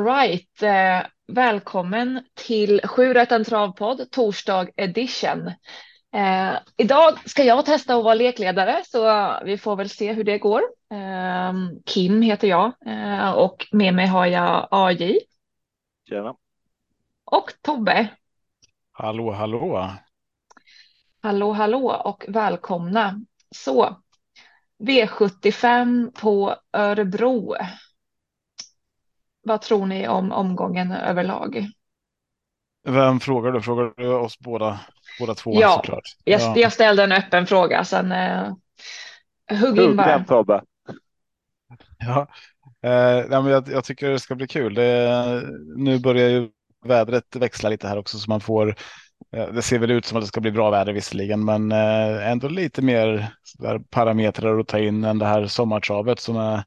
All right. Eh, välkommen till 7 en travpodd torsdag edition. Eh, idag ska jag testa att vara lekledare så vi får väl se hur det går. Eh, Kim heter jag eh, och med mig har jag AJ. Tjena. Och Tobbe. Hallå, hallå. Hallå, hallå och välkomna. Så V75 på Örebro. Vad tror ni om omgången överlag? Vem frågar du? Frågar du oss båda, båda två ja, såklart? Jag, ja, jag ställde en öppen fråga. Sen eh, hugg in bara. Den, Tobbe. Ja, eh, ja men jag, jag, tycker det ska bli kul. Det, nu börjar ju vädret växla lite här också så man får det ser väl ut som att det ska bli bra väder visserligen, men eh, ändå lite mer parametrar att ta in än det här sommartravet som är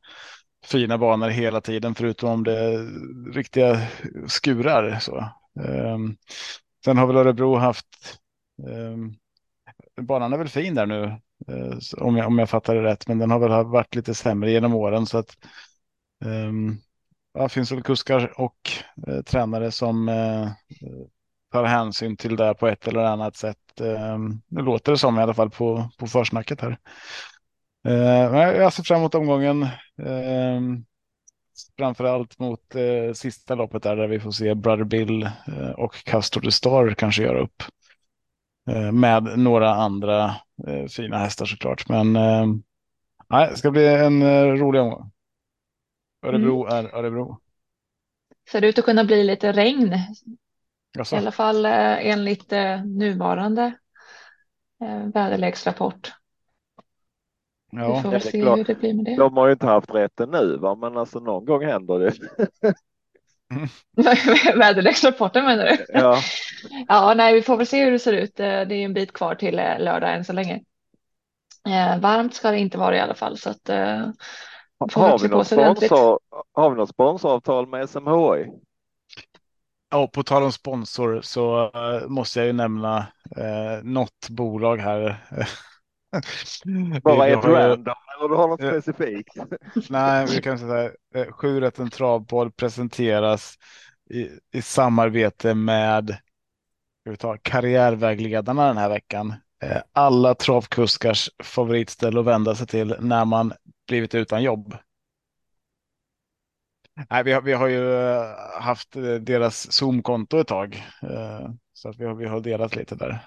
fina banor hela tiden, förutom om det är riktiga skurar. Så. Um, sen har väl Örebro haft, um, banan är väl fin där nu, uh, om, jag, om jag fattar det rätt, men den har väl varit lite sämre genom åren. Så att, ehm, ja, finns väl kuskar och uh, tränare som uh, tar hänsyn till det på ett eller annat sätt. Det låter det som i alla fall på, på försnacket här. Eh, jag ser fram emot omgången. Eh, framförallt mot eh, sista loppet där, där vi får se Brother Bill eh, och Castor the Star kanske göra upp. Eh, med några andra eh, fina hästar såklart. Men eh, det ska bli en rolig omgång. Örebro mm. är Örebro. Ser det ut att kunna bli lite regn. Jaså? I alla fall enligt nuvarande väderleksrapport. Ja, vi får väl se klart. hur det blir med det. De har ju inte haft rätten nu, va? men alltså någon gång händer det. Väderleksrapporten menar du? Ja. ja, nej, vi får väl se hur det ser ut. Det är en bit kvar till eh, lördag än så länge. Eh, varmt ska det inte vara i alla fall så att. Eh, har, vi något sponsor, har vi något sponsoravtal med SMHI? Ja, på tal om sponsor så uh, måste jag ju nämna uh, något bolag här Bara ett random eller du har något specifikt? Nej, vi kan säga eh, sju rätten travpodd presenteras i, i samarbete med vi ta, karriärvägledarna den här veckan. Eh, alla travkuskars favoritställe att vända sig till när man blivit utan jobb. Nej, vi, har, vi har ju eh, haft deras Zoom-konto ett tag, så att vi har, vi har delat lite där.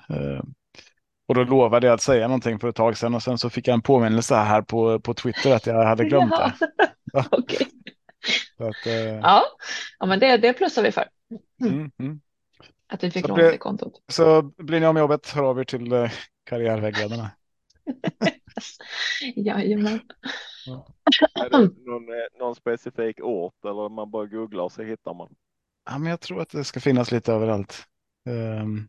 Och då lovade jag att säga någonting för ett tag sedan och sen så fick jag en påminnelse här på, på Twitter att jag hade glömt det. Ja. okay. att, eh... ja. ja, men det, det plussar vi för. Mm, mm. Att vi fick låna det kontot. Så blir ni med jobbet, hör av er till eh, karriärvägledarna. Jajamän. Ja. Är det någon, eh, någon specifik ort eller man bara googlar så hittar man? Ja, men jag tror att det ska finnas lite överallt. Um,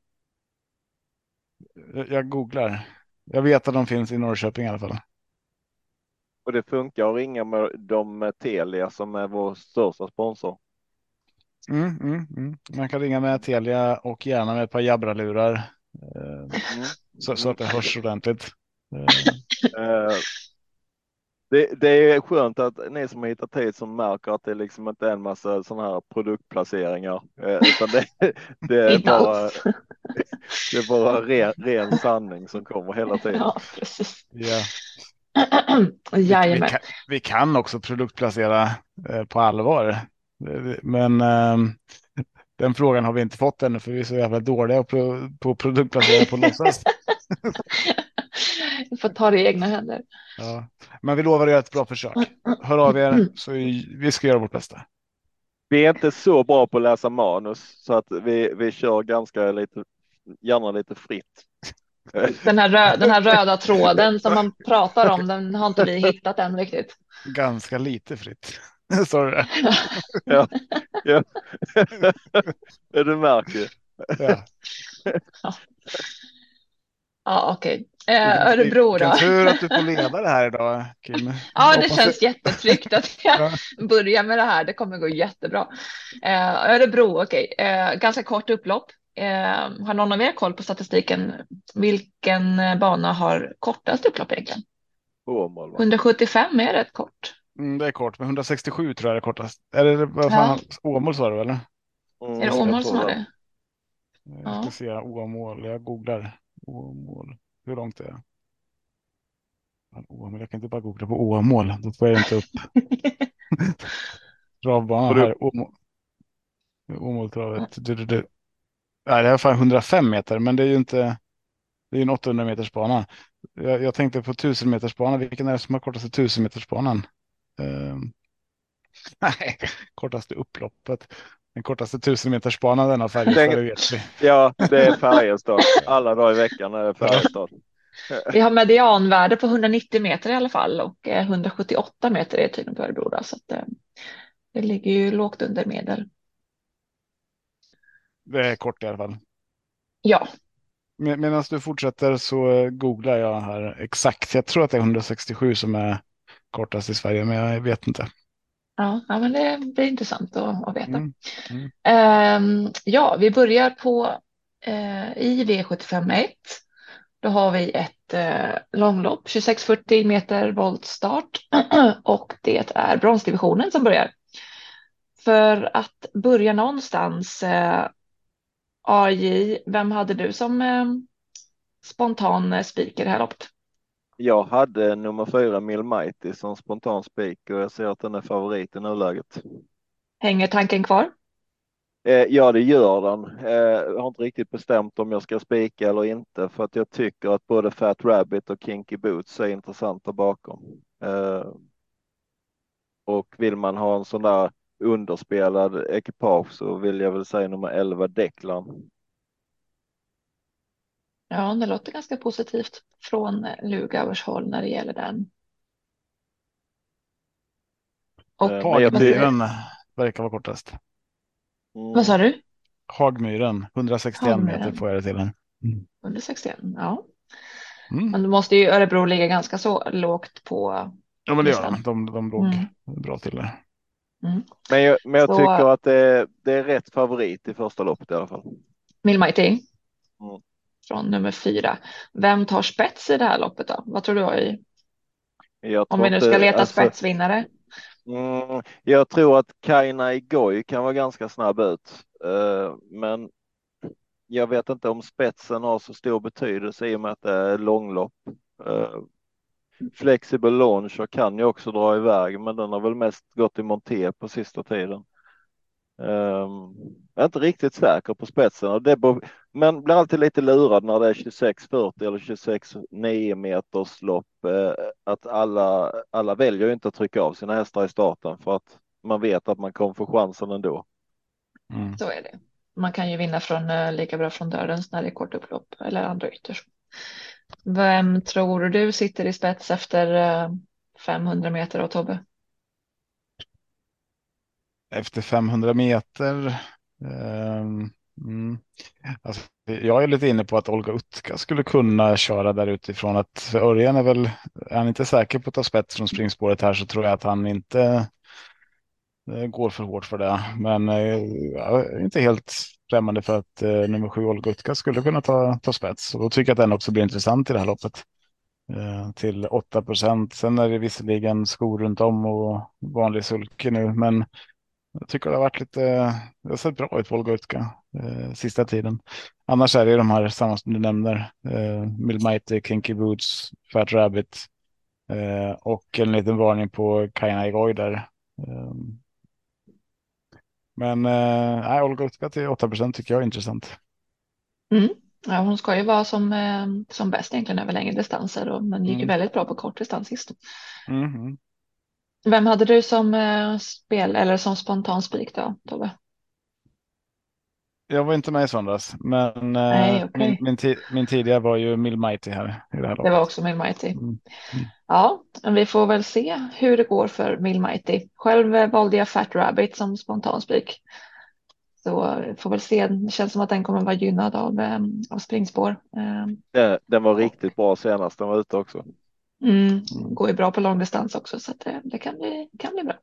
jag googlar. Jag vet att de finns i Norrköping i alla fall. Och det funkar att ringa med de med Telia som är vår största sponsor. Mm, mm, mm. Man kan ringa med Telia och gärna med ett par Jabra-lurar. Eh, mm. Så, så, att det hörs ordentligt. Eh, det, det, är skönt att ni som har hittat hit som märker att det liksom inte är en massa sådana här produktplaceringar. Eh, utan det, det är bara, det är bara ren, ren sanning som kommer hela tiden. Ja, precis. Yeah. Vi, vi, kan, vi, kan, också produktplacera eh, på allvar. Men eh, den frågan har vi inte fått ännu för vi är så jävla dåliga på, på produktplacera på låtsas. Du får ta det i egna händer. Ja. Men vi lovar göra ett bra försök. Hör av er så vi ska göra vårt bästa. Vi är inte så bra på att läsa manus så att vi, vi kör ganska lite, gärna lite fritt. Den här, rö den här röda tråden som man pratar om, den har inte vi hittat än riktigt. Ganska lite fritt. Sa du det? ja, ja. du märker. Ja. ja. Ja, okej. Okay. Eh, Örebro då. Vilken tur att du får leda det här idag, Kim. ja, det känns jättetryggt att jag börjar med det här. Det kommer gå jättebra. Eh, Örebro, okej. Okay. Eh, ganska kort upplopp. Eh, har någon av er koll på statistiken? Vilken bana har kortast upplopp egentligen? 175 är rätt kort. Mm, det är kort, men 167 tror jag är kortast. Är det vad fan, ja. Åmål sa du eller? Mm, är det Åmål som har det? Jag ska se Åmål, jag googlar. Åmål, hur långt är det? Åmål, jag kan inte bara googla på Åmål, då får jag inte upp. Travbanan här, Åmål. Åmåltravet. Du, du, du. Nej, det är fan 105 meter, men det är ju inte. Det är en 800 meters bana. Jag, jag tänkte på 1000 meters bana. Vilken är det som har kortaste 1000 meters banan? Um, nej, kortaste upploppet. Den kortaste 1000 meters banan denna Färjestad, det vet vi. Ja, det är Färjestad. Alla dagar i veckan är det Färjestad. Vi har medianvärde på 190 meter i alla fall och 178 meter är tydligen på Örebro. Så att, eh, det ligger ju lågt under medel. Det är kort i alla fall. Ja. Med, Medan du fortsätter så googlar jag här exakt. Jag tror att det är 167 som är kortast i Sverige, men jag vet inte. Ja, ja men det blir intressant att, att veta. Mm, mm. Um, ja, vi börjar på uh, i V751. Då har vi ett uh, långlopp, 2640 meter voltstart och det är bronsdivisionen som börjar. För att börja någonstans uh, AJ, vem hade du som eh, spontan eh, speaker det här loppet? Jag hade nummer fyra Mill Mighty som spontan speaker och jag ser att den är favorit i nuläget. Hänger tanken kvar? Eh, ja, det gör den. Eh, jag har inte riktigt bestämt om jag ska spika eller inte för att jag tycker att både Fat Rabbit och Kinky Boots är intressanta bakom. Eh, och vill man ha en sån där underspelad ekipage så vill jag väl säga nummer 11 Declan. Ja, det låter ganska positivt från Lugauers håll när det gäller den. Och eh, Hagmyren verkar vara kortast. Mm. Vad sa du? Hagmyren, 161 Hagmyren. meter får jag det till. Mm. 161, ja. Mm. Men då måste ju Örebro ligga ganska så lågt på. Ja, men det gör de. De, de låg mm. bra till där. Mm. Men jag, men jag så, tycker att det, det, är rätt favorit i första loppet i alla fall. Mighty. Mm. Från nummer fyra. Vem tar spets i det här loppet då? Vad tror du? I? Om vi nu ska leta alltså, spetsvinnare. Mm, jag tror att Kaina Igoi kan vara ganska snabb ut, uh, men jag vet inte om spetsen har så stor betydelse i och med att det är långlopp. Uh, Flexible launcher kan ju också dra iväg, men den har väl mest gått i monté på sista tiden. Um, jag är inte riktigt säker på spetsen, det men blir alltid lite lurad när det är 2640 eller 26 9 meters lopp. Uh, att alla, alla väljer inte att trycka av sina hästar i starten för att man vet att man kommer få chansen ändå. Mm. Så är det. Man kan ju vinna från uh, lika bra från dörrens när det är kort upplopp eller andra ytters. Vem tror du sitter i spets efter 500 eh, meter av Tobbe? Efter 500 meter. Um, mm. alltså, jag är lite inne på att Olga Utka skulle kunna köra där utifrån att för Örjan är väl, är han inte säker på att ta spets från springspåret här så tror jag att han inte eh, går för hårt för det. Men eh, jag är inte helt främmande för att eh, nummer sju Olga Utka skulle kunna ta, ta spets. Och då tycker jag att den också blir intressant i det här loppet. Eh, till 8 procent. Sen är det visserligen skor runt om och vanlig sulke nu, men jag tycker det har varit lite, det har sett bra ut Volga Utka eh, sista tiden. Annars är det de här samma som du nämner. Eh, Milmighty, Kinky Boots, Fat Rabbit eh, och en liten varning på Kaina Igoy där. Eh, men eh, Olga Utka till 8 procent tycker jag är intressant. Mm. Ja, hon ska ju vara som, eh, som bäst egentligen över längre distanser och men gick mm. ju väldigt bra på kort distans sist. Mm. Vem hade du som eh, spel eller som spontan spik då, Tobbe? Jag var inte med i söndags, men eh, Nej, okay. min, min, min, tidigare var ju Mill Mighty här. I det, här det var också Mill Mighty. Mm. Ja, vi får väl se hur det går för Mill Mighty. Själv eh, valde jag Fat Rabbit som spontan spik. Så får väl se. Det känns som att den kommer vara gynnad av, av springspår. Den var riktigt bra senast den var ute också. Mm, går ju bra på långdistans också så att det, det kan, bli, kan bli bra.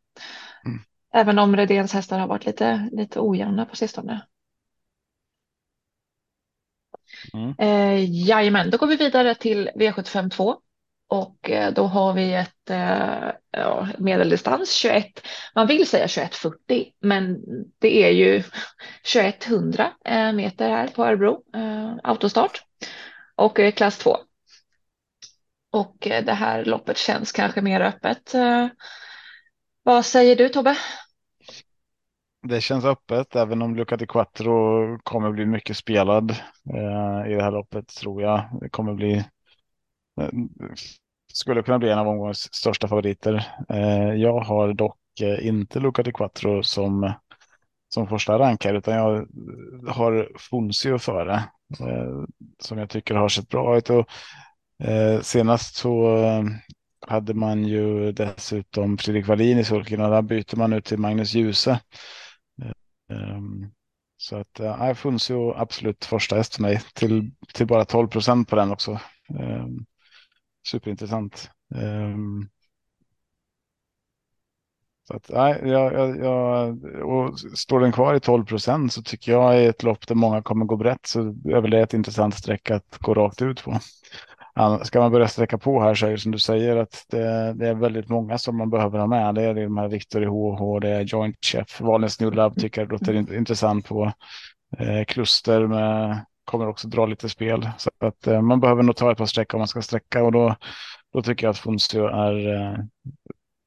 Mm. Även om Redéns hästar har varit lite, lite ojämna på sistone. Mm. Eh, jajamän, då går vi vidare till V75 2. Och eh, då har vi ett eh, ja, medeldistans 21. Man vill säga 2140, men det är ju 2100 eh, meter här på Örebro autostart och klass 2. Och eh, det här loppet känns kanske mer öppet. Eh, vad säger du Tobbe? Det känns öppet, även om Luca di Quattro kommer bli mycket spelad eh, i det här loppet tror jag. Det kommer bli skulle kunna bli en av omgångens största favoriter. Eh, jag har dock inte Luca di Quattro som, som första rankare utan jag har Fonzio före. Eh, som jag tycker har sett bra ut. Och, Eh, senast så eh, hade man ju dessutom Fredrik Wallin i sulken och där byter man ut till Magnus Djuse. Eh, ehm, så att äh, Funzio absolut första häst för mig till, till bara 12 procent på den också ehm, superintressant. Ehm, så att, nej, jag, jag, jag, och står den kvar i 12 procent så tycker jag i ett lopp där många kommer gå brett så är väl det ett intressant streck att gå rakt ut på. Ska man börja sträcka på här så är det som du säger att det, det är väldigt många som man behöver ha med. Det är de här Victor i HH, det är Joint Chef, Valens New Lab tycker jag låter intressant på. Eh, kluster med kommer också dra lite spel. Så att eh, man behöver nog ta ett par streck om man ska sträcka och då, då tycker jag att Funzio är eh,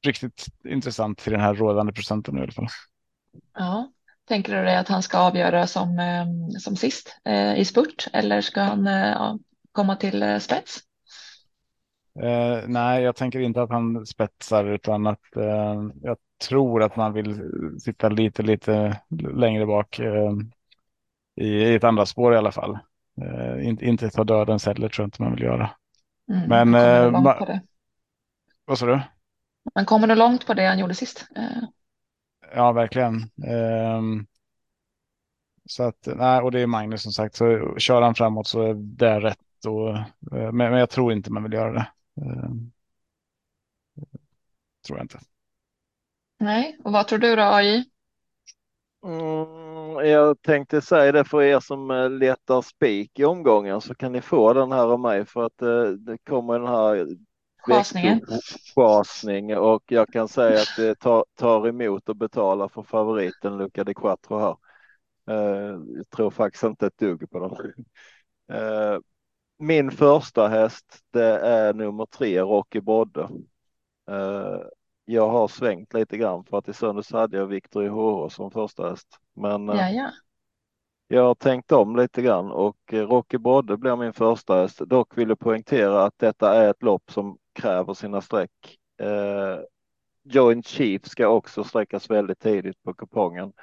riktigt intressant till den här rådande procenten i alla fall. Ja, tänker du dig att han ska avgöra som, eh, som sist eh, i spurt eller ska han eh, komma till eh, spets? Eh, nej, jag tänker inte att han spetsar utan att jag tror att man vill sitta lite, lite längre bak i, i ett andra spår i alla fall. Eh, inte, inte ta dödens heller tror jag inte man vill göra. Mm, Men eh, ma- vad sa du? Man kommer nog långt på det han gjorde sist. Ja, verkligen. Eh, så att, nej, och det är Magnus som sagt, så kör han framåt så är det rätt. Och, eh, men, men jag tror inte man vill göra det. Ehm, tror jag inte. Nej, och vad tror du då AI? Mm, jag tänkte säga det för er som eh, letar spik i omgången så kan ni få den här av mig för att det, eh, kommer den här Chasning och jag kan säga att det tar, tar emot och betalar för favoriten Luca de Quattro här. Uh, jag tror faktiskt inte ett dugg på dem. Uh, min första häst det är nummer tre Rocky Brodde. Uh, jag har svängt lite grann för att i söndags hade jag Viktor i HH som första häst. Men ja, ja. jag har tänkt om lite grann och eh, Rocky Brodde blir min första häst. Dock vill jag poängtera att detta är ett lopp som kräver sina streck. Eh, Joint Chief ska också sträckas väldigt tidigt på kupongen.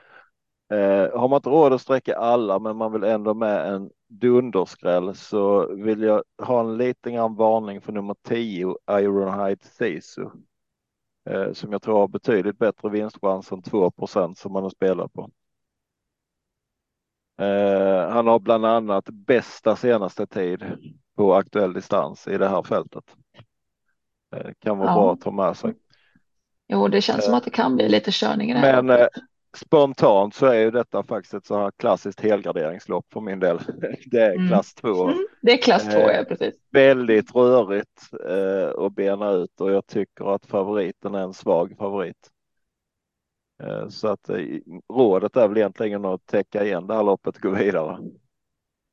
Eh, har man inte råd att sträcka alla men man vill ändå med en dunderskräll så vill jag ha en liten grann varning för nummer 10 Ironhide Sisu eh, som jag tror har betydligt bättre vinstchans än 2% som man har spelat på. Eh, han har bland annat bästa senaste tid på aktuell distans i det här fältet. Eh, kan vara ja. bra att ta med sig. Jo, det känns som att det kan bli lite körning i det här. Men spontant så är ju detta faktiskt ett så här klassiskt helgarderingslopp för min del. Det är mm. klass 2. Mm. Det är klass 2, ja precis. Väldigt rörigt eh, att bena ut och jag tycker att favoriten är en svag favorit. Eh, så att eh, rådet är väl egentligen att täcka igen det här loppet och gå vidare.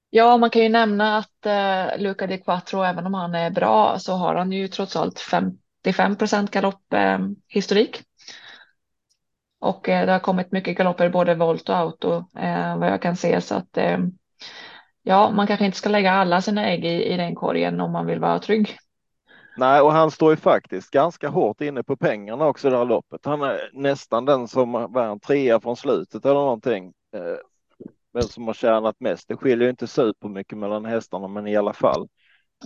Ja, man kan ju nämna att eh, Luca di Quattro, även om han är bra, så har han ju trots allt 55 procent galopphistorik. Och eh, det har kommit mycket galopper både volt och auto eh, vad jag kan se så att eh, ja, man kanske inte ska lägga alla sina ägg i, i den korgen om man vill vara trygg. Nej, och han står ju faktiskt ganska hårt inne på pengarna också det här loppet. Han är nästan den som var en trea från slutet eller någonting. Vem som har tjänat mest. Det skiljer ju inte supermycket mellan hästarna, men i alla fall.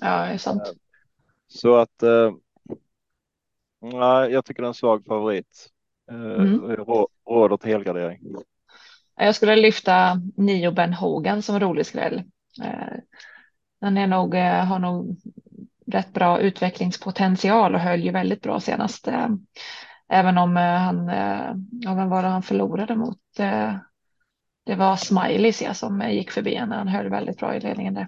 Ja, det är sant. Så att. Nej, jag tycker det är en svag favorit. Mm. Eh, råder till helgardering. Jag skulle lyfta Nio Ben Hogan som rolig skräll. Eh, den är nog, eh, har nog rätt bra utvecklingspotential och höll ju väldigt bra senast. Även om han, ja, vem var det han förlorade mot? Det var Smileys ja, som gick förbi när han höll väldigt bra i ledningen där.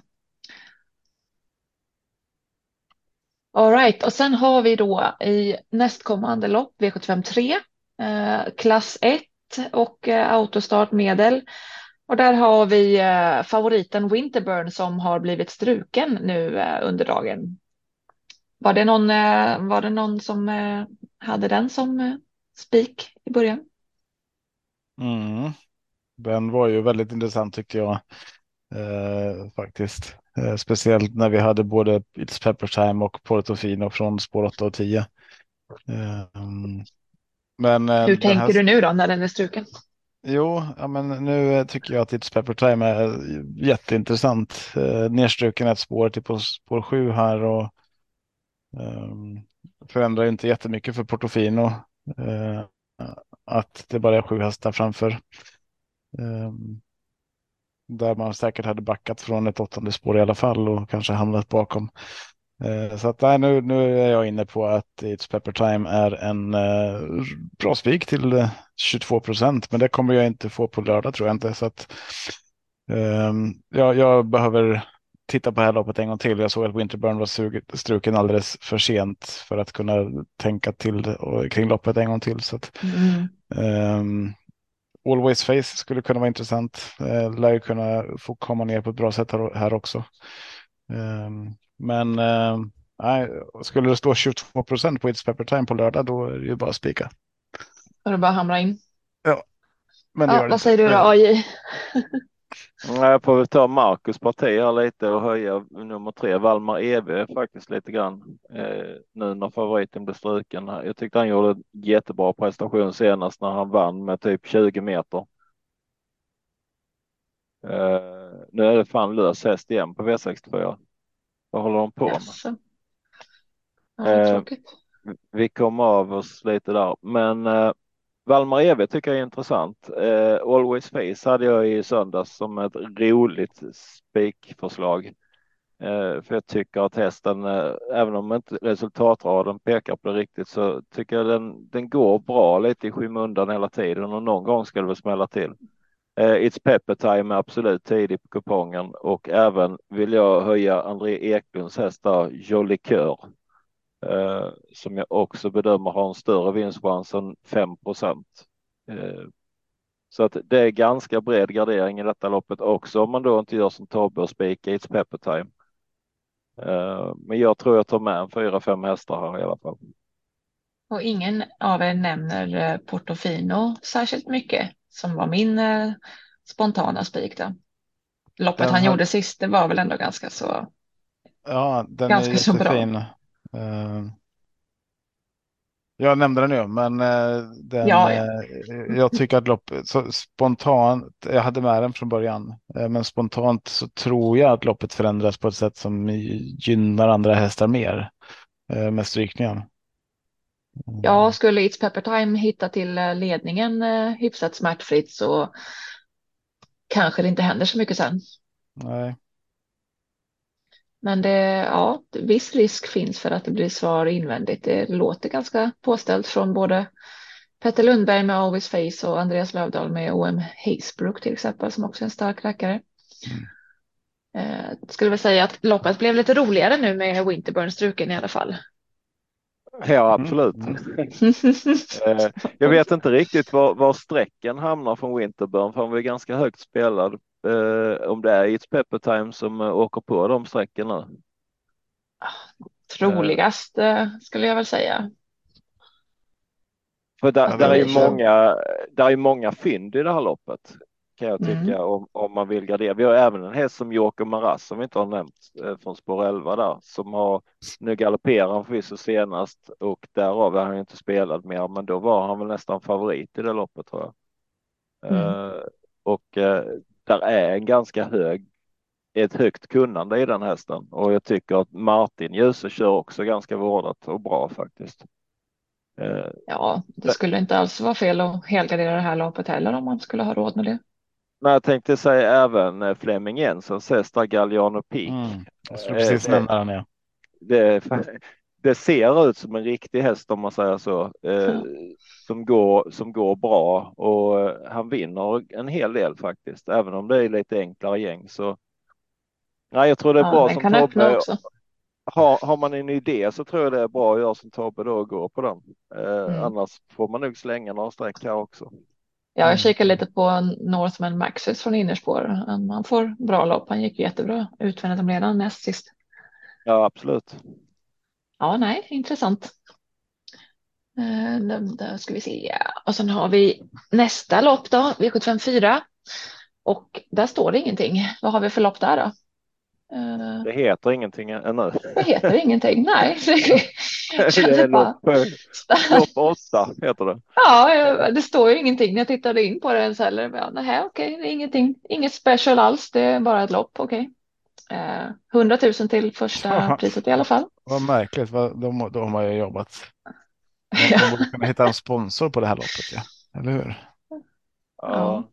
All right, och sen har vi då i nästkommande lopp V75 3, eh, Eh, klass 1 och eh, autostartmedel. Och där har vi eh, favoriten Winterburn som har blivit struken nu under dagen. Var det någon, var det någon som hade den som spik i början? Mm. Den var ju väldigt intressant tyckte jag eh, faktiskt. Eh, speciellt när vi hade både It's Pepper Time och Portofino från spår 8 och 10. Eh, men, Hur tänker här... du nu då när den är struken? Jo, ja, men nu tycker jag att It's Pepper Time är jätteintressant. Eh, nedstruken ett spår till på spår 7 här och Um, förändrar inte jättemycket för Portofino. Uh, att det bara är sju hästar framför. Um, där man säkert hade backat från ett åttonde spår i alla fall och kanske hamnat bakom. Uh, så att nej, nu, nu är jag inne på att It's Pepper Time är en uh, bra spik till 22 procent. Men det kommer jag inte få på lördag tror jag inte. Så att, um, jag, jag behöver titta på det här loppet en gång till. Jag såg att Winterburn var struken alldeles för sent för att kunna tänka till och, kring loppet en gång till. Så att, mm. um, Always Face skulle kunna vara intressant. Uh, lär ju kunna få komma ner på ett bra sätt här, här också. Men nej, skulle det stå 22 procent på It's Pepper Time på lördag då är det ju bara att spika. Då är det bara hamra in. Ja. Men ja, vad säger du då AJ? Jag får väl ta Marcus parti här lite och höja nummer tre, Valmar Eve faktiskt lite grann. Eh, nu när favoriten blev struken. Jag tyckte han gjorde jättebra prestation senast när han vann med typ 20 meter. Eh, nu är det fan lös häst igen på V64. Vad håller de på med? Yes. Eh, vi kommer av oss lite där, men eh, Valmar Eve tycker jag är intressant. Eh, Always Face hade jag i söndags som ett roligt spikförslag. Eh, för jag tycker att hästen, eh, även om inte resultatraden pekar på det riktigt, så tycker jag den, den går bra lite i skymundan hela tiden och någon gång ska det väl smälla till. Eh, It's Pepper Time är absolut tidig på kupongen och även vill jag höja André Eklunds häst där, Jolly Cœur eh, som jag också bedömer har en större vinstchans än 5 procent. Eh, så att det är ganska bred gardering i detta loppet också om man då inte gör som Tobbe och spikar It's Pepper Time. Eh, men jag tror jag tar med en fyra, fem hästar här i alla fall. Och ingen av er nämner eh, Portofino särskilt mycket som var min eh, spontana spik då. Loppet han gjorde sist, det var väl ändå ganska så. Ja, den ganska är jättefin. Så bra. Uh, jag nämnde den nu, men uh, den, ja, ja. Uh, jag tycker att loppet så spontant. Jag hade med den från början, men spontant så tror jag att loppet förändras på ett sätt som gynnar andra hästar mer med strykningen. Ja, skulle It's Pepper Time hitta till ledningen hyfsat smärtfritt så kanske det inte händer så mycket sen. Nej. Men det, ja, viss risk finns för att det blir svar invändigt. Det låter ganska påställt från både Petter Lundberg med Always Face och Andreas Lövdahl med OM Hazebrook till exempel som också är en stark rackare. Mm. Eh, skulle väl säga att loppet blev lite roligare nu med Winterburn struken i alla fall. Ja, absolut. Mm. eh, jag vet inte riktigt var, var sträcken hamnar från Winterburn för han var ganska högt spelad eh, om det är It's Pepper Time som åker på de sträckorna. Troligast eh, skulle jag väl säga. För där, där är ju många, där är många fynd i det här loppet kan jag tycka mm. om, om man vill gardera. Vi har även en häst som Joker Maras som vi inte har nämnt eh, från spår 11 där som har nu galopperar han förvisso senast och därav är han inte spelad mer, men då var han väl nästan favorit i det loppet tror jag. Mm. Uh, och uh, där är en ganska hög, ett högt kunnande i den hästen och jag tycker att Martin Djuse kör också ganska vårdat och bra faktiskt. Ja, det skulle inte alls vara fel att helgardera det här loppet heller om man skulle ha råd med det. Men jag tänkte säga även eh, Flemming Jensens hästar Galliano Peak. Mm, jag skulle precis nämna den. Ja. Det, det ser ut som en riktig häst om man säger så. Mm. Som, går, som går bra och eh, han vinner en hel del faktiskt. Även om det är lite enklare gäng så. Nej, jag tror det är ja, bra som Tobbe. har, har man en idé så tror jag det är bra att göra som Tobbe då och gå på den. Eh, mm. Annars får man nog slänga några streck här också. Ja, jag mm. kikar lite på Northman Maxis från innerspår. Han får bra lopp. Han gick jättebra utvändigt om ledaren näst sist. Ja, absolut. Ja, nej, intressant. Eh, då ska vi se. Och sen har vi nästa lopp då, V754. Och där står det ingenting. Vad har vi för lopp där då? Eh, det heter ingenting ännu. Det heter ingenting, nej. det är lopp, lopp åtta heter det. Ja, det står ju ingenting när jag tittade in på det ens heller. Ja, nej, okej, det är ingenting, inget special alls. Det är bara ett lopp, okej. Eh, 100 000 till första priset i alla fall. Vad märkligt, de, de har ju jobbat. De borde kunna hitta en sponsor på det här loppet, ja. eller hur? Ja.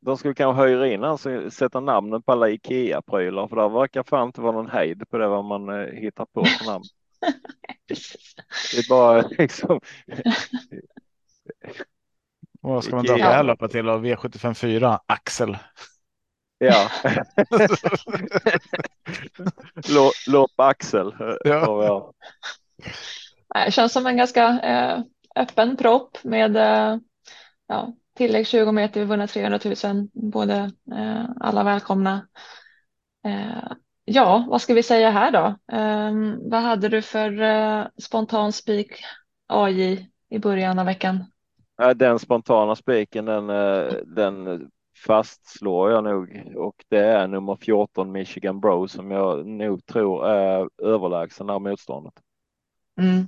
De skulle kanske hyra in och sätta namnen på alla Ikea-prylar för det verkar fan inte vara någon hejd på det vad man eh, hittar på för namn. Det är bara liksom. Vad ska man dra det här loppet till av V75 4? Axel. Ja. Lopp Axel. Eh, ja. Det känns som en ganska eh, öppen propp med eh, ja, tillägg 20 meter, vi vunnit 300 000, både eh, alla välkomna. Ja, vad ska vi säga här då? Eh, vad hade du för eh, spontan spik AJ i början av veckan? Den spontana spiken den, eh, den fastslår jag nog och det är nummer 14 Michigan Bro som jag nog tror är överlägsen av motståndet. Mm.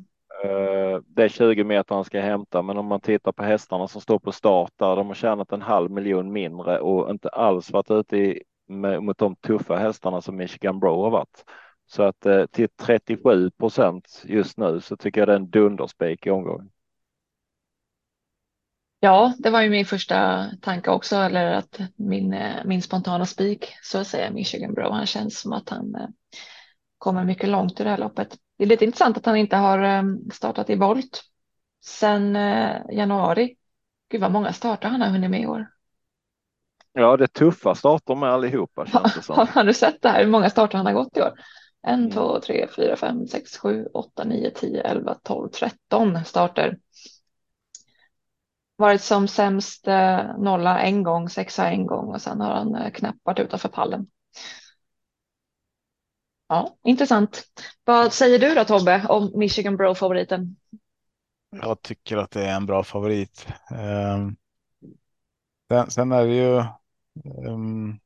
Eh, det är 20 meter han ska hämta, men om man tittar på hästarna som står på start där, de har tjänat en halv miljon mindre och inte alls varit ute i, med, mot de tuffa hästarna som Michigan Bro har varit. Så att eh, till 37 procent just nu så tycker jag det är en dunderspik i omgången. Ja, det var ju min första tanke också, eller att min, eh, min spontana spik, så att säga, Michigan Bro. Han känns som att han eh, kommer mycket långt i det här loppet. Det är lite intressant att han inte har eh, startat i volt sedan januari. Gud vad många startar han har hunnit med i år. Ja, det är tuffa starter med allihopa. Känns det som. har du sett det här? Hur många starter han har gått i år? En, mm. två, tre, fyra, fem, sex, sju, åtta, nio, tio, elva, tolv, tretton starter. Varit som sämst eh, nolla en gång, sexa en gång och sen har han eh, knappt varit utanför pallen. Ja, intressant. Vad säger du då Tobbe om Michigan Bro-favoriten? Jag tycker att det är en bra favorit. Sen, sen, är det ju. Um,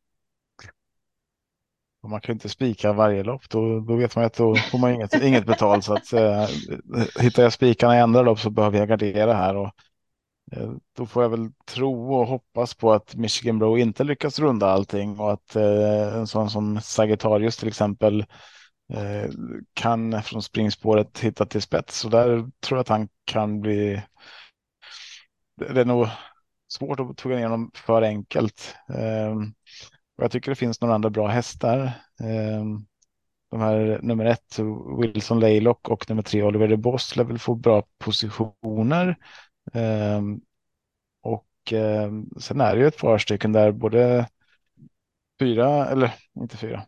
man kan inte spika varje lopp, då, då vet man att då får man inget, inget betalt. Så att, uh, hittar jag spikarna i andra lopp så behöver jag gardera här. Och, uh, då får jag väl tro och hoppas på att Michigan Bro inte lyckas runda allting och att uh, en sån som Sagittarius till exempel kan från springspåret hitta till spets. Så där tror jag att han kan bli. Det är nog svårt att tugga ner honom för enkelt. Ehm, och jag tycker det finns några andra bra hästar. Ehm, de här nummer ett Wilson Laylock och nummer tre Oliver de Boss lär väl få bra positioner. Ehm, och sen är det ju ett par stycken där både fyra eller inte fyra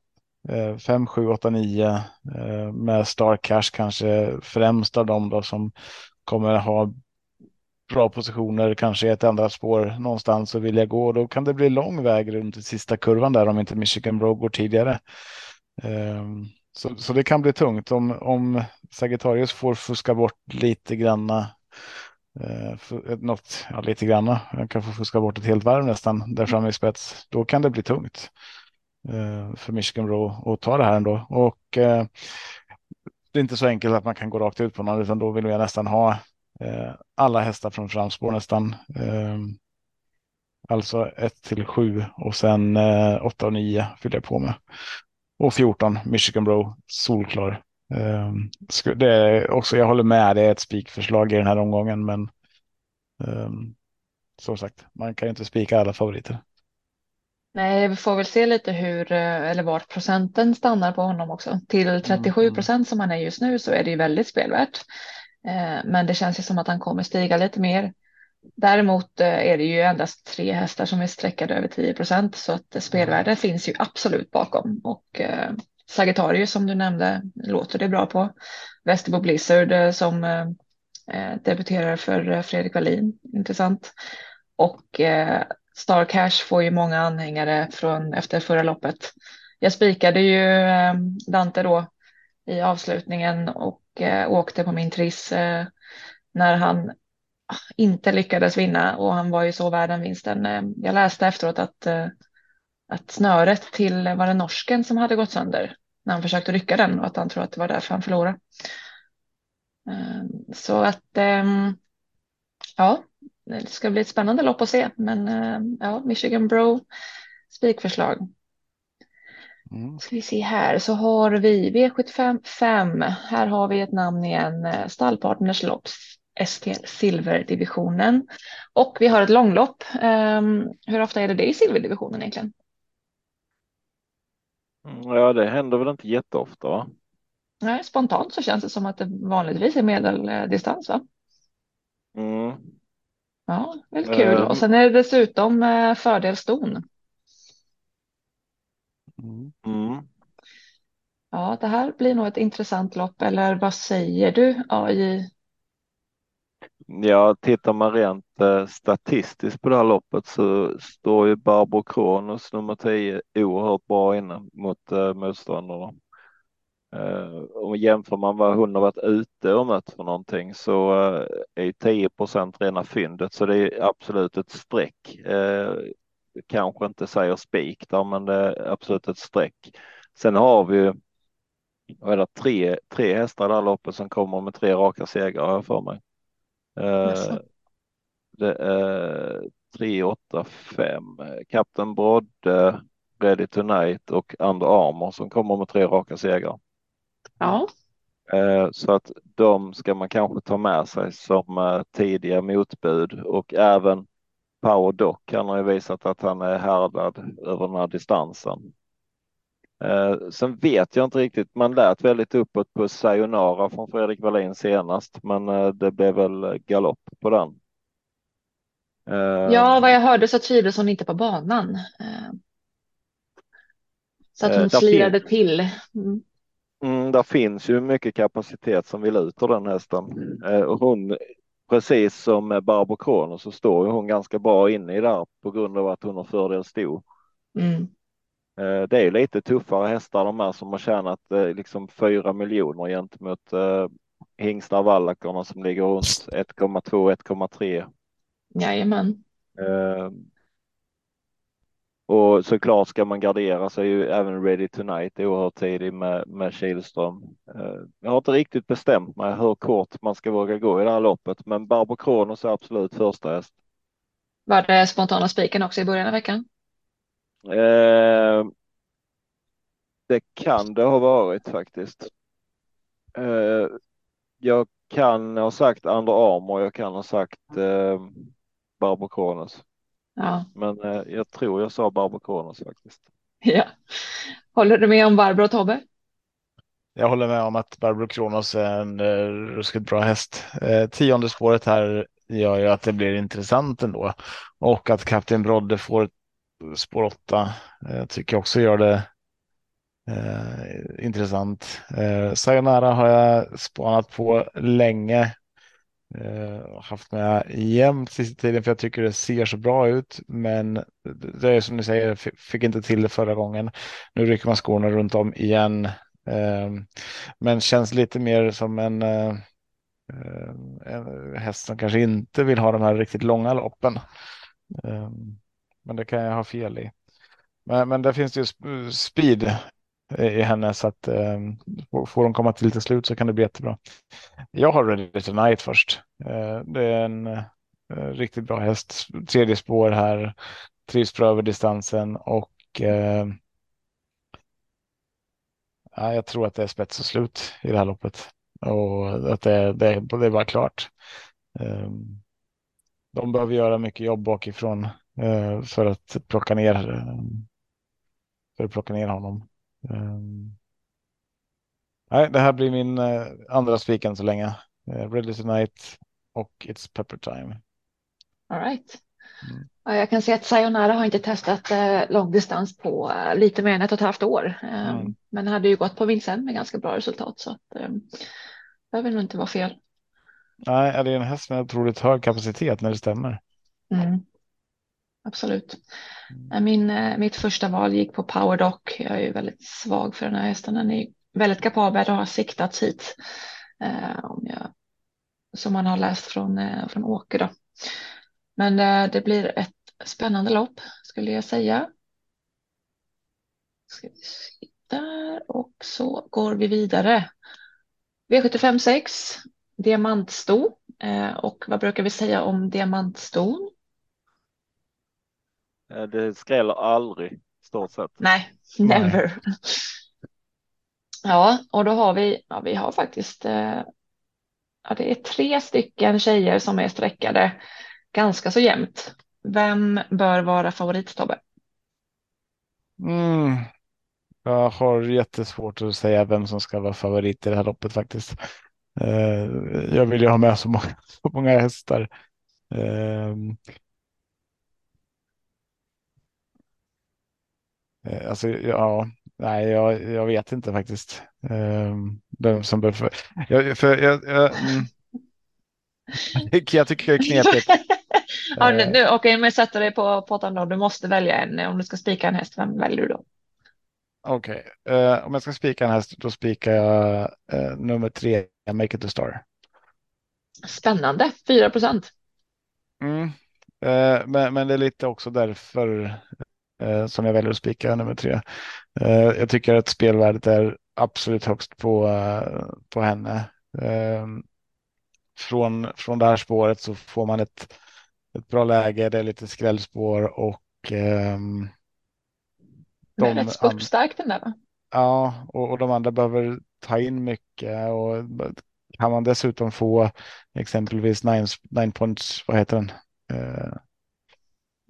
5, 7, 8, 9 med Star Cash kanske främst av dem då som kommer ha bra positioner, kanske ett ändrat spår någonstans och vilja gå. Då kan det bli lång väg runt sista kurvan där om inte Michigan Bro går tidigare. Ehm, så, så det kan bli tungt om, om Sagittarius får fuska bort lite granna. Eh, eh, något, ja, lite granna. Han kan få fuska bort ett helt varv nästan där framme i spets. Då kan det bli tungt. Eh, för Michigan Bro att ta det här ändå. Och det är inte så enkelt att man kan gå rakt ut på någon, utan då vill jag nästan ha Eh, alla hästar från framspår nästan. Eh, alltså 1 till 7 och sen eh, 8 och 9 fyller jag på med. Och 14 Michigan Bro solklar. Det är också, jag håller med, det är ett spikförslag i den här omgången, men ehm, som sagt, man kan ju inte spika alla favoriter. Nej, vi får väl se lite hur eller vart procenten stannar på honom också. Till 37 mm. procent som han är just nu så är det ju väldigt spelvärt. Eh, men det känns ju som att han kommer stiga lite mer. Däremot eh, är det ju endast tre hästar som är sträckade över 10 procent så att spelvärde finns ju absolut bakom och Sagittarius som du nämnde låter det bra på. Västerbo Blizzard som debuterar för Fredrik Wallin, intressant. Och Star Cash får ju många anhängare från efter förra loppet. Jag spikade ju Dante då i avslutningen och Eh, åkte på min triss eh, när han ah, inte lyckades vinna och han var ju så värd den vinsten. Eh, jag läste efteråt att, att snöret till, var det norsken som hade gått sönder när han försökte rycka den och att han tror att det var därför han förlorade. Ehm, så att ehm, ja, det ska bli ett spännande lopp att se, men ja, Michigan Bro spikförslag. Mm. Ska vi se här så har vi V75 5. Här har vi ett namn igen. Stallpartners lopp ST silverdivisionen och vi har ett långlopp. Um, hur ofta är det det i silverdivisionen egentligen? Mm, ja, det händer väl inte jätteofta. Va? Nej, spontant så känns det som att det vanligtvis är medeldistans. Va? Mm. Ja, väldigt kul. Um. Och sen är det dessutom eh, fördel ston. Mm. Ja, det här blir nog ett intressant lopp. Eller vad säger du AJ? Ja, tittar man rent eh, statistiskt på det här loppet så står ju Barbro Kronos nummer 10 oerhört bra inne mot eh, motståndarna. Eh, och jämför man vad hon har varit ute och mött för någonting så eh, är 10% rena fyndet så det är absolut ett streck. Kanske inte säger spik där, men det är absolut ett streck. Sen har vi ju vad är det, tre, tre hästar i det här loppet som kommer med tre raka segrar har jag för mig. Eh, det är 3, 8, 5. Kapten Brodde, Ready Tonight och Under Armour som kommer med tre raka segrar. Ja. Eh, så att de ska man kanske ta med sig som eh, tidiga motbud och även Power Doc. Han har ju visat att han är härdad över den här distansen. Eh, sen vet jag inte riktigt. Man lät väldigt uppåt på Sayonara från Fredrik Wallin senast, men eh, det blev väl galopp på den. Eh, ja, vad jag hörde så trivdes hon inte på banan. Eh, så att hon slirade till. Mm. Mm, där finns ju mycket kapacitet som vill ut ur den hästen. Och hon, precis som Barbro Kronos så står hon ganska bra inne i där på grund av att hon har fördel stor. Mm. Eh, det är lite tuffare hästar de här som har tjänat eh, liksom 4 miljoner gentemot eh, hingstar vallakarna som ligger runt 1,2 1,3. Jajamän. Och såklart ska man gardera sig ju även Ready Tonight oerhört tidig med, med Kihlström. Eh, jag har inte riktigt bestämt mig hur kort man ska våga gå i det här loppet, men Barbro Kronos är absolut första häst. Var det spontana spiken också i början av veckan? Eh, det kan det ha varit faktiskt. Eh, jag kan ha sagt Under Armour, jag kan ha sagt eh, Barbro Kronos. Ja. Men eh, jag tror jag sa Barbro Kronos faktiskt. Ja. Håller du med om Barbro och Tobbe? Jag håller med om att Barbro Kronos är en uh, ruskigt bra häst. Uh, tionde spåret här gör ju att det blir intressant ändå. Och att Kapten Brodde får spår 8 eh, tycker jag också gör det eh, intressant. Eh, Sayonara har jag spanat på länge. Eh, haft med jämt sista tiden för jag tycker det ser så bra ut. Men det är som ni säger, fick inte till det förra gången. Nu rycker man skorna runt om igen. Eh, men känns lite mer som en, eh, eh, en häst som kanske inte vill ha de här riktigt långa loppen. Ehm, men det kan jag ha fel i. Men, men där finns det ju speed i henne så att eh, får hon komma till lite slut så kan det bli jättebra. Jag har Ready Tonight först. Eh, det är en eh, riktigt bra häst. Tredje spår här. Trivs bra över distansen och eh, ja, jag tror att det är spets och slut i det här loppet. Och att det, det, det är bara klart. Eh, de behöver göra mycket jobb bakifrån Eh, för att plocka ner eh, för att plocka ner honom. Eh, nej, det här blir min andra spik än så länge. Ready Tonight och It's Pepper Time. All right. Mm. Ja, jag kan se att Sayonara har inte testat eh, långdistans på eh, lite mer än ett och ett halvt år. Eh, mm. Men hade ju gått på Vincennes med ganska bra resultat så att eh, det behöver nog inte vara fel. Nej, det är en häst med otroligt hög kapacitet när det stämmer. Mm. Absolut. Mm. Min, eh, mitt första val gick på Powerdoc. Jag är ju väldigt svag för den här hästen. Den är väldigt kapabel och har siktats hit. Eh, om jag, som man har läst från, eh, från Åke. Då. Men eh, det blir ett spännande lopp skulle jag säga. Ska vi se där och så går vi vidare. V75 6, diamantsto. Eh, och vad brukar vi säga om diamantston? Eh, det skräller aldrig stort sett. Nej, never. Nej. Ja, och då har vi, ja, vi har faktiskt, eh, ja, det är tre stycken tjejer som är sträckade ganska så jämnt. Vem bör vara favorit Tobbe? Mm. Jag har jättesvårt att säga vem som ska vara favorit i det här loppet faktiskt. Eh, jag vill ju ha med så många, så många hästar. Eh, eh alltså, ja, nej, jag, jag vet inte faktiskt eh, vem som bör. Jag, för jag, jag, mm, jag tycker det är knepigt. ja, nu, nu, Okej, okay, men sätter dig på pottan då. Du måste välja en. Om du ska spika en häst, vem väljer du då? Okej, okay. uh, eh, om jag ska spika en häst, då spikar jag uh, nummer tre, Make it a star. Spännande, 4 procent. Mm. Uh, men, men det är lite också därför som jag väljer att spika nummer tre. jag tycker att spelvärdet är absolut högst på, på henne från, från det här spåret så får man ett, ett bra läge. Det är lite skrällspår och de är rätt spurtstark den där va? Ja, och, och de andra behöver ta in mycket och kan man dessutom få exempelvis nine, nine points, vad heter den?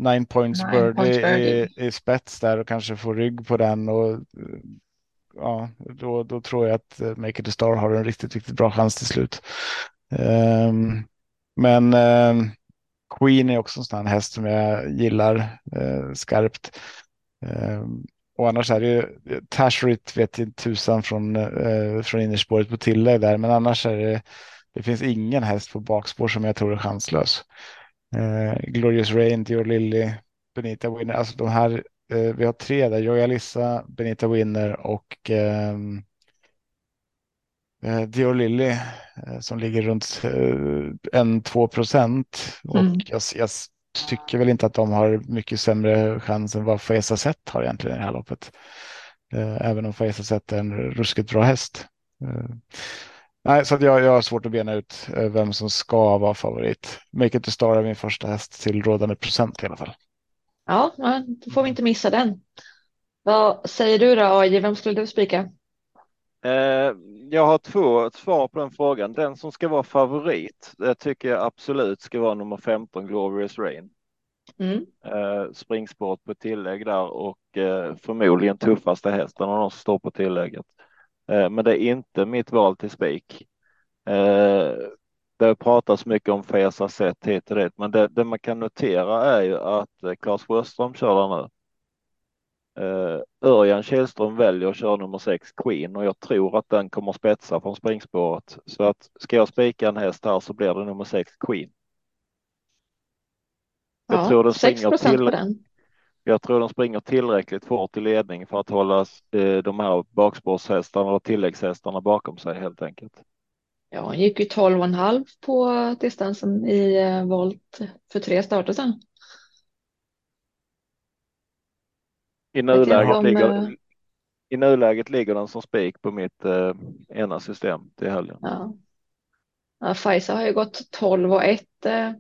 Nine points nine bird points i, i, spets där och kanske få rygg på den och ja, då, då tror jag att Make it a Star har en riktigt, riktigt bra chans till slut. Um, men um, Queen är också en sån här häst som jag gillar uh, skarpt. Um, och annars är det ju Tasherit vet inte tusan från, uh, från innerspåret på tillägg där, men annars är det, det finns ingen häst på bakspår som jag tror är chanslös. Uh, Glorious Rain, Dior Lilly, Benita Winner, alltså de här, vi har tre där, Joyalissa, Benita Winner och um, eh, Dior Lilly eh, som ligger runt eh, en två procent. Och mm. jag, jag, tycker väl inte att de har mycket sämre chans än vad Faisa Zet har egentligen i det här loppet. Eh, även om Faisa Zet är en ruskigt bra häst. Eh, nej, så att jag, jag har svårt att bena ut eh, vem som ska vara favorit. Make it to star är min första häst till rådande procent i alla fall. Ja, då får vi inte missa den. Vad säger du då AJ, vem skulle du spika? Eh, jag har två svar på den frågan. Den som ska vara favorit, det tycker jag absolut ska vara nummer 15, Glorious Rain. Mm. Eh, springsport på tillägg där och eh, förmodligen tuffaste hästen de som står på tillägget. Men det är inte mitt val till spik. Det pratas mycket om Fesa sätt hit och dit, men det, det, man kan notera är ju att Claes Sjöström kör där nu. Örjan Kihlström väljer att köra nummer sex Queen och jag tror att den kommer spetsa från springspåret. Så att ska jag spika en häst här så blir det nummer sex Queen. Jag ja, tror den springer till. Jag tror den springer tillräckligt fort i ledning för att hålla eh, de här bakspårshästarna och tilläggshästarna bakom sig helt enkelt. Ja, hon gick ju 12,5 på distansen i eh, volt för tre starter sedan. I nuläget, ligger, eh, I nuläget ligger den som spik på mitt eh, ena system till helgen. Ja. Ja, Pfizer har ju gått 12 och 1 eh,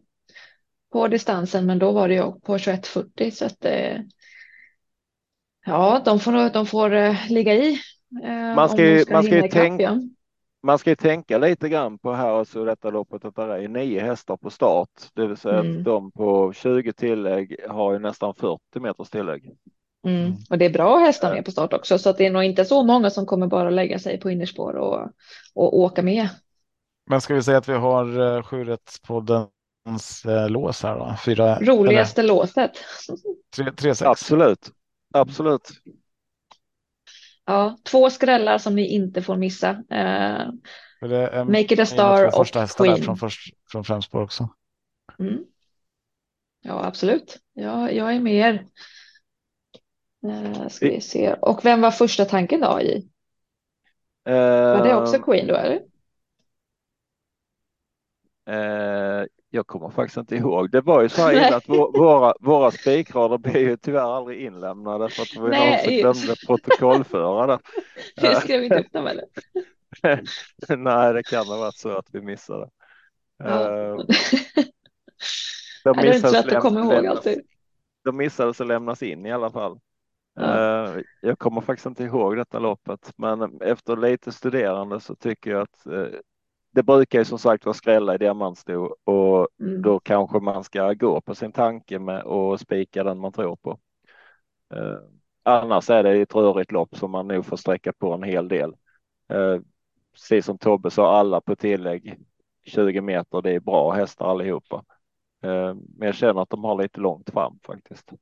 på distansen, men då var det ju på 21.40 så att eh, ja, de får, de får eh, ligga i. Eh, man ska, ju, man, ska tänka, man ska ju tänka lite grann på här, alltså detta loppet, att det är nio hästar på start, det vill säga mm. att de på 20 tillägg har ju nästan 40 meters tillägg. Mm. mm. Och det är bra hästar med på start också, så att det är nog inte så många som kommer bara lägga sig på innerspår och, och åka med. Men ska vi säga att vi har uh, sjurättspodden lås här då. Fyra, Roligaste eller, låset. Tre, tre, sex. Absolut, absolut. Ja, två skrällar som ni inte får missa. Uh, det, Make it a star och Queen. Från, först, från främspår också. Mm. Ja, absolut. Ja, jag är med er. Uh, ska vi se. Och vem var första tanken då i? Uh, var det också Queen då eller? Jag kommer faktiskt inte ihåg. Det var ju så här illa att våra, våra spikrader blev ju tyvärr aldrig inlämnade för att vi Nej, också glömde protokollföra det. Vi skrev inte upp dem eller? Nej, det kan ha varit så att vi missade. Ja. Uh, de är det inte lätt att komma ihåg alltid. De missades att lämnas in i alla fall. Ja. Uh, jag kommer faktiskt inte ihåg detta loppet, men efter lite studerande så tycker jag att uh, det brukar ju som sagt vara skrälla i diamantsto och mm. då kanske man ska gå på sin tanke med och spika den man tror på. Uh, annars är det ett rörigt lopp som man nog får sträcka på en hel del. Uh, precis som Tobbe sa, alla på tillägg 20 meter, det är bra hästar allihopa. Uh, men jag känner att de har lite långt fram faktiskt.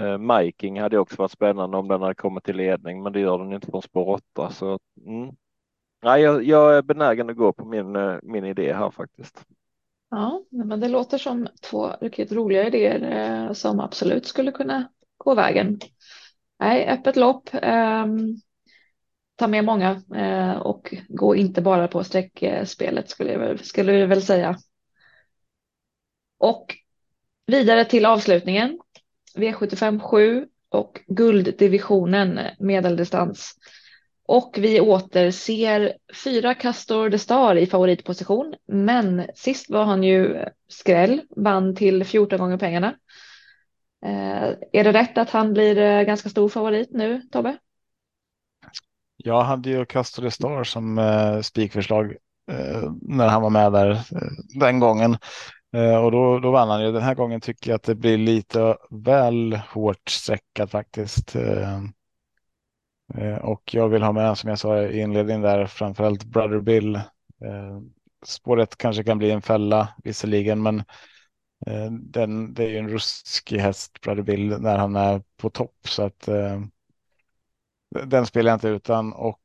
Uh, Miking hade också varit spännande om den hade kommit till ledning, men det gör den inte från spår 8. Så mm, Nej, jag, jag, är benägen att gå på min, eh, min idé här faktiskt. Ja, men det låter som två riktigt roliga idéer eh, som absolut skulle kunna gå vägen. Nej, öppet lopp. Eh, ta med många eh, och gå inte bara på streckspelet skulle jag väl, skulle jag väl säga. Och vidare till avslutningen. V75 7 och gulddivisionen medeldistans. Och vi återser fyra Castor de Star i favoritposition. Men sist var han ju skräll, vann till 14 gånger pengarna. Eh, är det rätt att han blir eh, ganska stor favorit nu, Tobbe? Jag hade ju Castor de Star som eh, spikförslag eh, när han var med där eh, den gången. Eh, och då, då vann han ju. Den här gången tycker jag att det blir lite väl hårt streckat faktiskt. Eh, Eh, och jag vill ha med, som jag sa i inledningen där, framförallt Brother Bill. Eh, spåret kanske kan bli en fälla visserligen, men eh, den, det är ju en ruskig häst, Brother Bill, när han är på topp. Så att den spelar jag inte utan. Och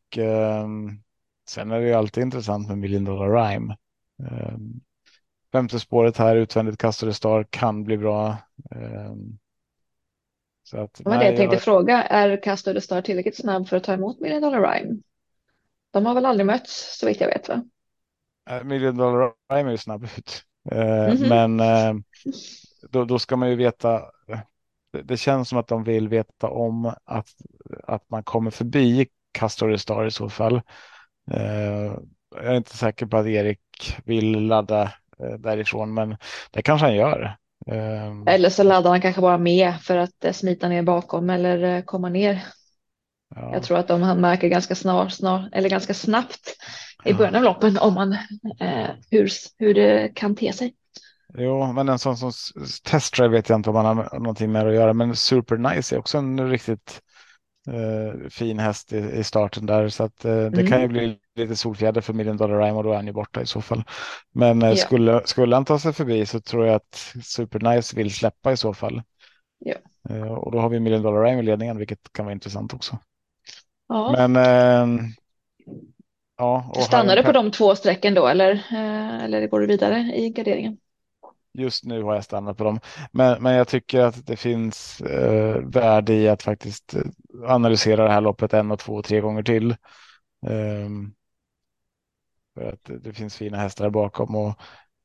sen är det ju alltid intressant med Million Dollar Rhyme. Femte spåret här, utvändigt kastade star, kan bli bra. Så att, var det jag tänkte jag... fråga. Är Castor the Star tillräckligt snabb för att ta emot Million Dollar Rhyme? De har väl aldrig mötts så vitt jag vet va? Uh, Million Dollar Rhyme är ju snabb ut. Uh, mm -hmm. Men uh, då, då, ska man ju veta. Det, det, känns som att de vill veta om att, att man kommer förbi Castor Star i så fall. jag är inte säker på att Erik vill ladda därifrån, men det kanske han gör. Um, eller så laddar han kanske bara med för att eh, smita ner bakom eller eh, komma ner. Ja. Jag tror att om han märker ganska snart, snart eller ganska snabbt i början av loppen om man eh, hur, hur det kan te sig. Jo, men en sån som testdrive vet jag inte om man har någonting med att göra, men Super Nice är också en riktigt fin häst i, i, starten där, så att det mm. kan ju bli lite solfjäder för Million Dollar Rhyme och då är han ju borta i så fall. Men eh, ja. skulle, skulle han ta sig förbi så tror jag att Supernice vill släppa i så fall. Ja. Eh, och då har vi Million Dollar Rhyme i ledningen, vilket kan vara intressant också. Ja. Men eh, ja. Och Stannar du på de två strecken då eller, eh, eller går du vidare i garderingen? Just nu har jag stannat på dem, men, men jag tycker att det finns eh, värde i att faktiskt analysera det här loppet en och två och tre gånger till. Um, för att det finns fina hästar bakom och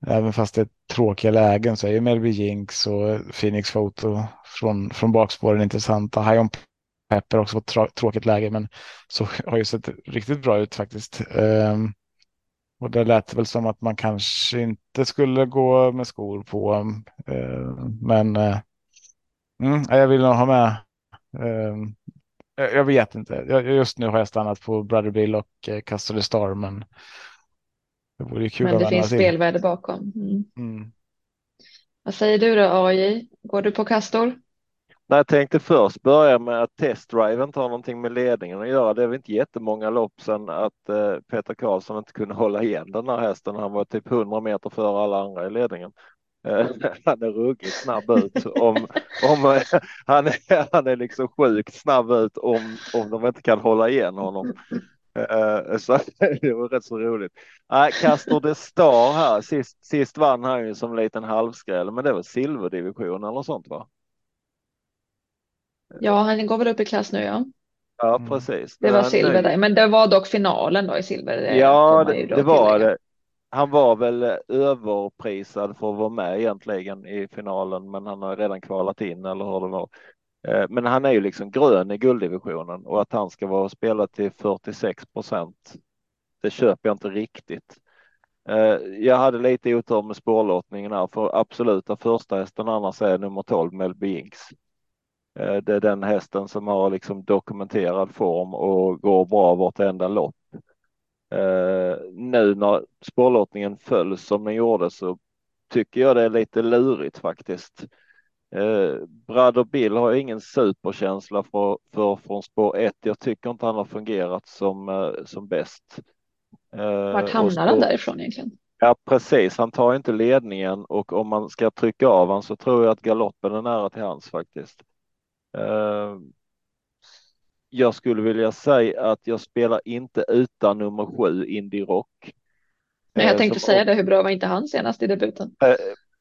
även fast det är tråkiga lägen så är ju Melby Jinx och Phoenix Photo från, från bakspåren intressanta. High on Pepper också på tråkigt läge men så har ju sett riktigt bra ut faktiskt. Um, och det lät väl som att man kanske inte skulle gå med skor på. Uh, men uh, mm, jag vill nog ha med uh, jag vet inte. Just nu har jag stannat på Brother Bill och eh, Castle Star, men det vore kul Men det finns spelvärde bakom. Mm. Mm. Vad säger du då AJ? Går du på Castor? Nej, jag tänkte först börja med att testdriven tar någonting med ledningen att göra. Det är väl inte jättemånga lopp sedan att eh, Peter Karlsson inte kunde hålla igen den här hästen. Han var typ 100 meter före alla andra i ledningen. Eh, han är ruggigt snabb ut. Om, om, han, är, han är liksom sjukt snabb ut om, om de inte kan hålla igen honom. Uh, så det var rätt så roligt. Uh, Castor de Star här, sist, sist vann han ju som liten halvskräll, men det var silverdivision eller sånt va? Ja, han går väl upp i klass nu ja. Ja, mm. precis. Det var silver där, men det var dock finalen då i silver. Ja, det, det var det. Han var väl överprisad för att vara med egentligen i finalen, men han har redan kvalat in eller hur det var. Eh, men han är ju liksom grön i gulddivisionen och att han ska vara och spela till 46 procent. Det köper jag inte riktigt. Eh, jag hade lite otur med spårlottningen här för absoluta första hästen annars är nummer 12 Melby Inks. Eh, det är den hästen som har liksom dokumenterad form och går bra vartenda lopp. Nu när spårlottningen föll som den gjorde så tycker jag det är lite lurigt faktiskt. Eh, Brad och Bill har ingen superkänsla för, för från spår 1. Jag tycker inte han har fungerat som, eh, som bäst. Eh, Vart hamnar han därifrån egentligen? Ja precis, han tar inte ledningen och om man ska trycka av han så tror jag att galoppen är nära till hans faktiskt. Eh, jag skulle vilja säga att jag spelar inte utan nummer sju Indie Rock. Nej, jag tänkte säga det, hur bra var inte han senast i debuten?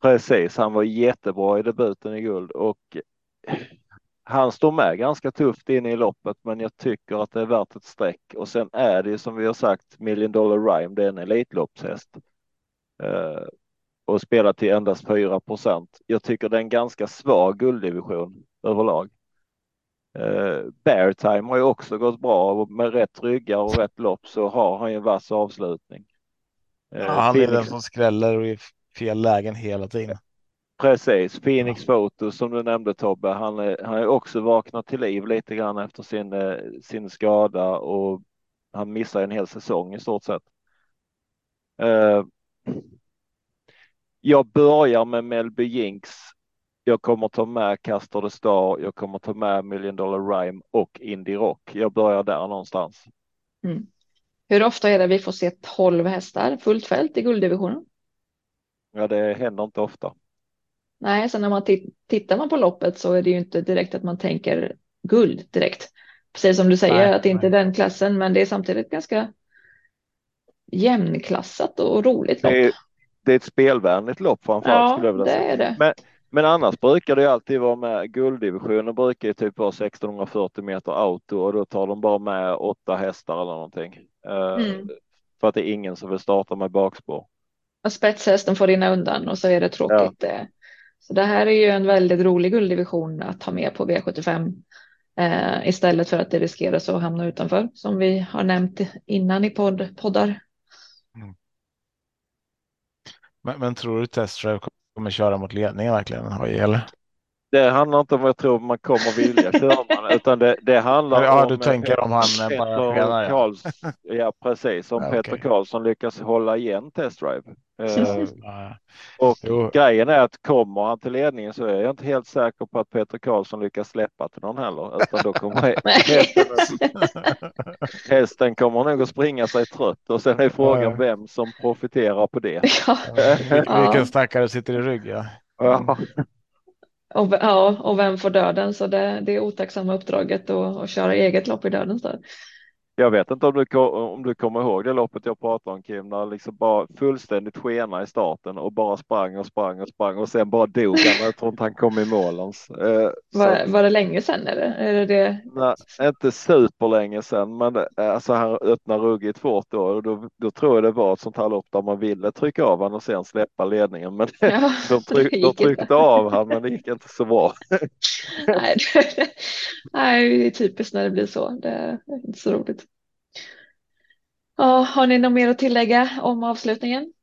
Eh, Precis, han var jättebra i debuten i guld och han står med ganska tufft in i loppet, men jag tycker att det är värt ett streck. Och sen är det ju som vi har sagt Million Dollar Rhyme, det är en elitloppshäst. Uh, och spelar till endast 4 procent. Jag tycker det är en ganska svag gulddivision överlag. Uh, Bear Time har ju också gått bra och med rätt ryggar och rätt lopp så har han ju en vass avslutning. Uh, ja, han är den som skräller fel lägen hela tiden. Precis, Phoenix Photo som du nämnde Tobbe, han är, han är också vaknat till liv lite grann efter sin, eh, sin skada och han missar en hel säsong i stort sett. Uh, jag börjar med Melby Jinx. Jag kommer ta med Castor the Star. Jag kommer ta med Million Dollar Rhyme och Indie Rock. Jag börjar där någonstans. Mm. Hur ofta är det vi får se 12 hästar fullt fält i gulddivisionen? Ja, det händer inte ofta. Nej, så när man tittar man på loppet så är det ju inte direkt att man tänker guld direkt. Precis som du säger nej, att det inte är den klassen, men det är samtidigt ganska jämnklassat och roligt lopp. Det är, det är ett spelvänligt lopp framförallt. Ja, skulle jag vilja säga. det är det. Men, men annars brukar det alltid vara med gulddivisionen brukar ju typ vara 1640 meter auto och då tar de bara med åtta hästar eller någonting. Eh, mm. För att det är ingen som vill starta med bakspår och spetshästen får rinna undan och så är det tråkigt. Ja. Så det här är ju en väldigt rolig gulddivision att ha med på V75 eh, istället för att det riskerar att hamna utanför som vi har nämnt innan i podd, poddar. Mm. Men, men, tror du Testdrive kommer köra mot ledningen verkligen? Eller? Det handlar inte om vad jag tror man kommer vilja köra, utan det, det handlar ja, om. du tänker om han Peter Karls, Ja, precis. Om ja, Peter okay. Karlsson lyckas hålla igen testdrive. Uh, och jo. grejen är att kommer han till ledningen så är jag inte helt säker på att Peter Karlsson lyckas släppa till någon heller. Utan då kommer hästen, hästen kommer nog att springa sig trött och sen är frågan ja. vem som profiterar på det. Ja. Vilken stackare sitter i rygg ja. ja. Och, ja, och vem får döden? Så det, det är otacksamma uppdraget att, att köra eget lopp i dödens död. Jag vet inte om du, om du kommer ihåg det loppet jag pratade om Kim, när liksom bara fullständigt skena i starten och bara sprang och sprang och sprang och sen bara dog han. Jag tror inte han kom i mål ens. Eh, var, var det länge sedan eller? Är det det? Nej, inte superlänge sedan, men eh, alltså han öppnade ruggigt fort då och då, då tror jag det var ett sånt här lopp där man ville trycka av honom och sen släppa ledningen. Men ja, de, tryck, de tryckte av honom, men det gick inte så bra. nej, det, nej, det är typiskt när det blir så. Det är inte så roligt. Ja, har ni något mer att tillägga om avslutningen?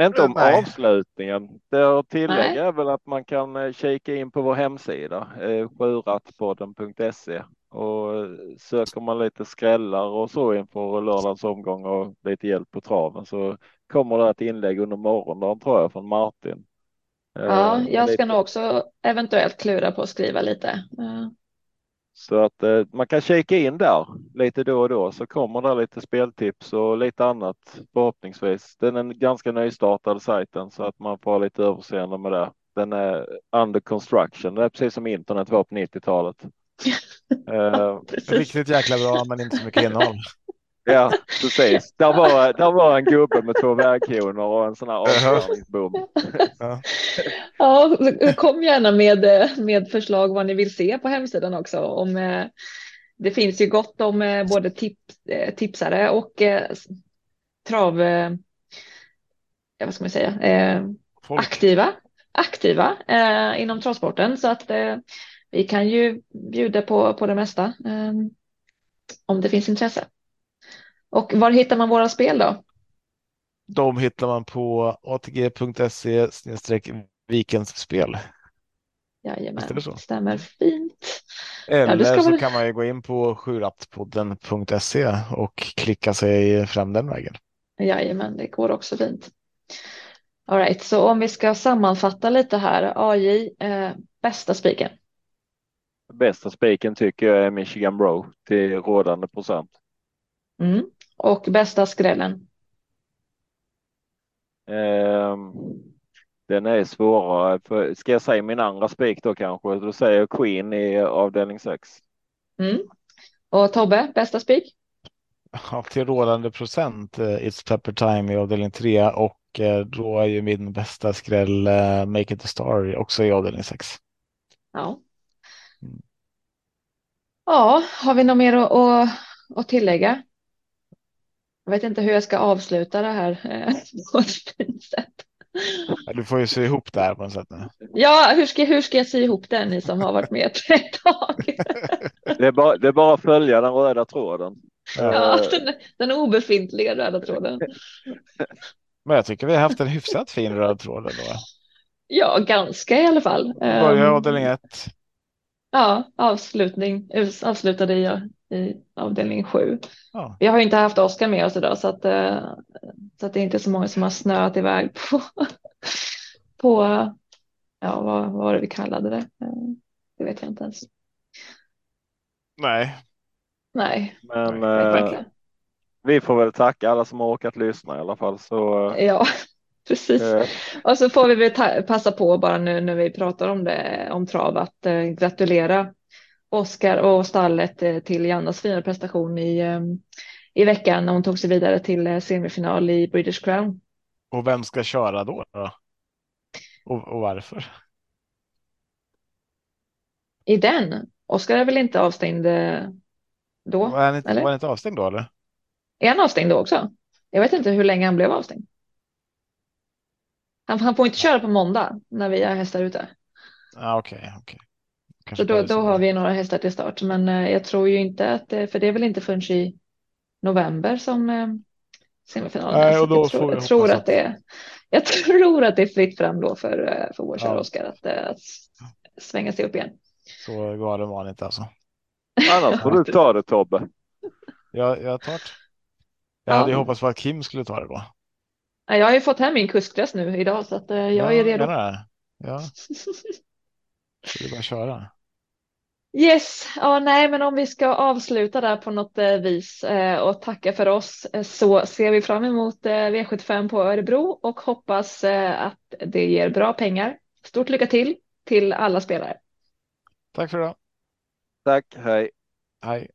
Inte om Nej. avslutningen. Det att tillägga Nej. är väl att man kan eh, kika in på vår hemsida eh, sjurattpodden.se och söker man lite skrällar och så inför lördagens omgång och lite hjälp på traven så kommer det ett inlägg under morgondagen tror jag från Martin Ja, jag ska nog också eventuellt klura på att skriva lite. Så att eh, man kan kika in där lite då och då så kommer det lite speltips och lite annat förhoppningsvis. Den är en ganska nystartad sajten så att man får lite överseende med det. Den är under construction. Det är precis som internet var på 90-talet. uh, Riktigt jäkla bra men inte så mycket innehåll. Ja, precis. Där var, där var en gubbe med två väghonor och en sån här avspärrningsbom. ja. ja, kom gärna med, med förslag vad ni vill se på hemsidan också. Om, eh, det finns ju gott om eh, både tips, eh, tipsare och trav, vad ska man säga, aktiva, aktiva inom travsporten. Så att vi kan ju bjuda på, på det mesta om det finns intresse. Och var hittar man våra spel då? De hittar man på atg.se vikens spel. Jajamän, det så? stämmer fint. Eller ja, så väl... kan man ju gå in på sjurattpodden.se och klicka sig fram den vägen. Jajamän, det går också fint. All right, så om vi ska sammanfatta lite här. AJ, eh, bästa spiken? Bästa spiken tycker jag är Michigan Bro till rådande procent. Mm. Och bästa skrällen? Um, den är svårare. För, ska jag säga min andra spik då kanske? Då säger jag Queen i avdelning 6. Mm. Och Tobbe, bästa spik? Ja, till rådande procent uh, It's Pepper Time i avdelning 3 och uh, då är ju min bästa skräll uh, Make It A Star också i avdelning 6. Ja. Mm. Ja, har vi något mer att, att tillägga? Jag vet inte hur jag ska avsluta det här eh, på ett fint sätt. Du får ju sy ihop det här på något sätt. Nu. Ja, hur ska, hur ska jag sy ihop det ni som har varit med ett tag? Det är bara, det är bara att följa den röda tråden. Ja, den, den obefintliga röda tråden. Men jag tycker vi har haft en hyfsat fin röd tråd ändå. Ja, ganska i alla fall. Börjar ehm, avdelning ett. Ja, avslutning, avslutade jag i avdelning sju. Ja. Vi har inte haft Oskar med oss idag så att, eh, så att det är inte så många som har snöat iväg på, på ja, vad, vad var det vi kallade det? Eh, det vet jag inte ens. Nej. Nej. Men eh, vi får väl tacka alla som har orkat lyssna i alla fall. Så, ja, precis. Eh. Och så får vi väl passa på bara nu när vi pratar om det, om trav, att eh, gratulera Oskar och stallet eh, till Jannas fina prestation i, eh, i veckan när hon tog sig vidare till eh, semifinal i British Crown. Och vem ska köra då? då? Och, och varför? I den? Oskar är väl inte avstängd då? Var han inte, eller? Var han inte avstängd då eller? Är han avstängd då också? Jag vet inte hur länge han blev avstängd. Han, han får inte köra på måndag när vi har hästar ute. Ah, Okej, okay, okay. Så då, då har vi några hästar till start, men eh, jag tror ju inte att, för det är väl inte förrän i november som eh, semifinalen Nej, och då jag tror, jag tror att, det är, jag tror att det är fritt fram då för, eh, för vår kära ja. Oskar att, att svänga sig upp igen. Så galen var han inte alltså. Annars får du ta det Tobbe. Jag, jag tar det. Jag ja. hade ju hoppats på att Kim skulle ta det då. Jag har ju fått hem min kustdress nu idag så att jag ja, är redo. Ja. Det är bara att köra. Yes, ja, nej, men om vi ska avsluta där på något eh, vis eh, och tacka för oss eh, så ser vi fram emot V75 på Örebro och hoppas att det ger bra pengar. Stort lycka till till alla spelare. Tack för det. Tack, hej. Hej.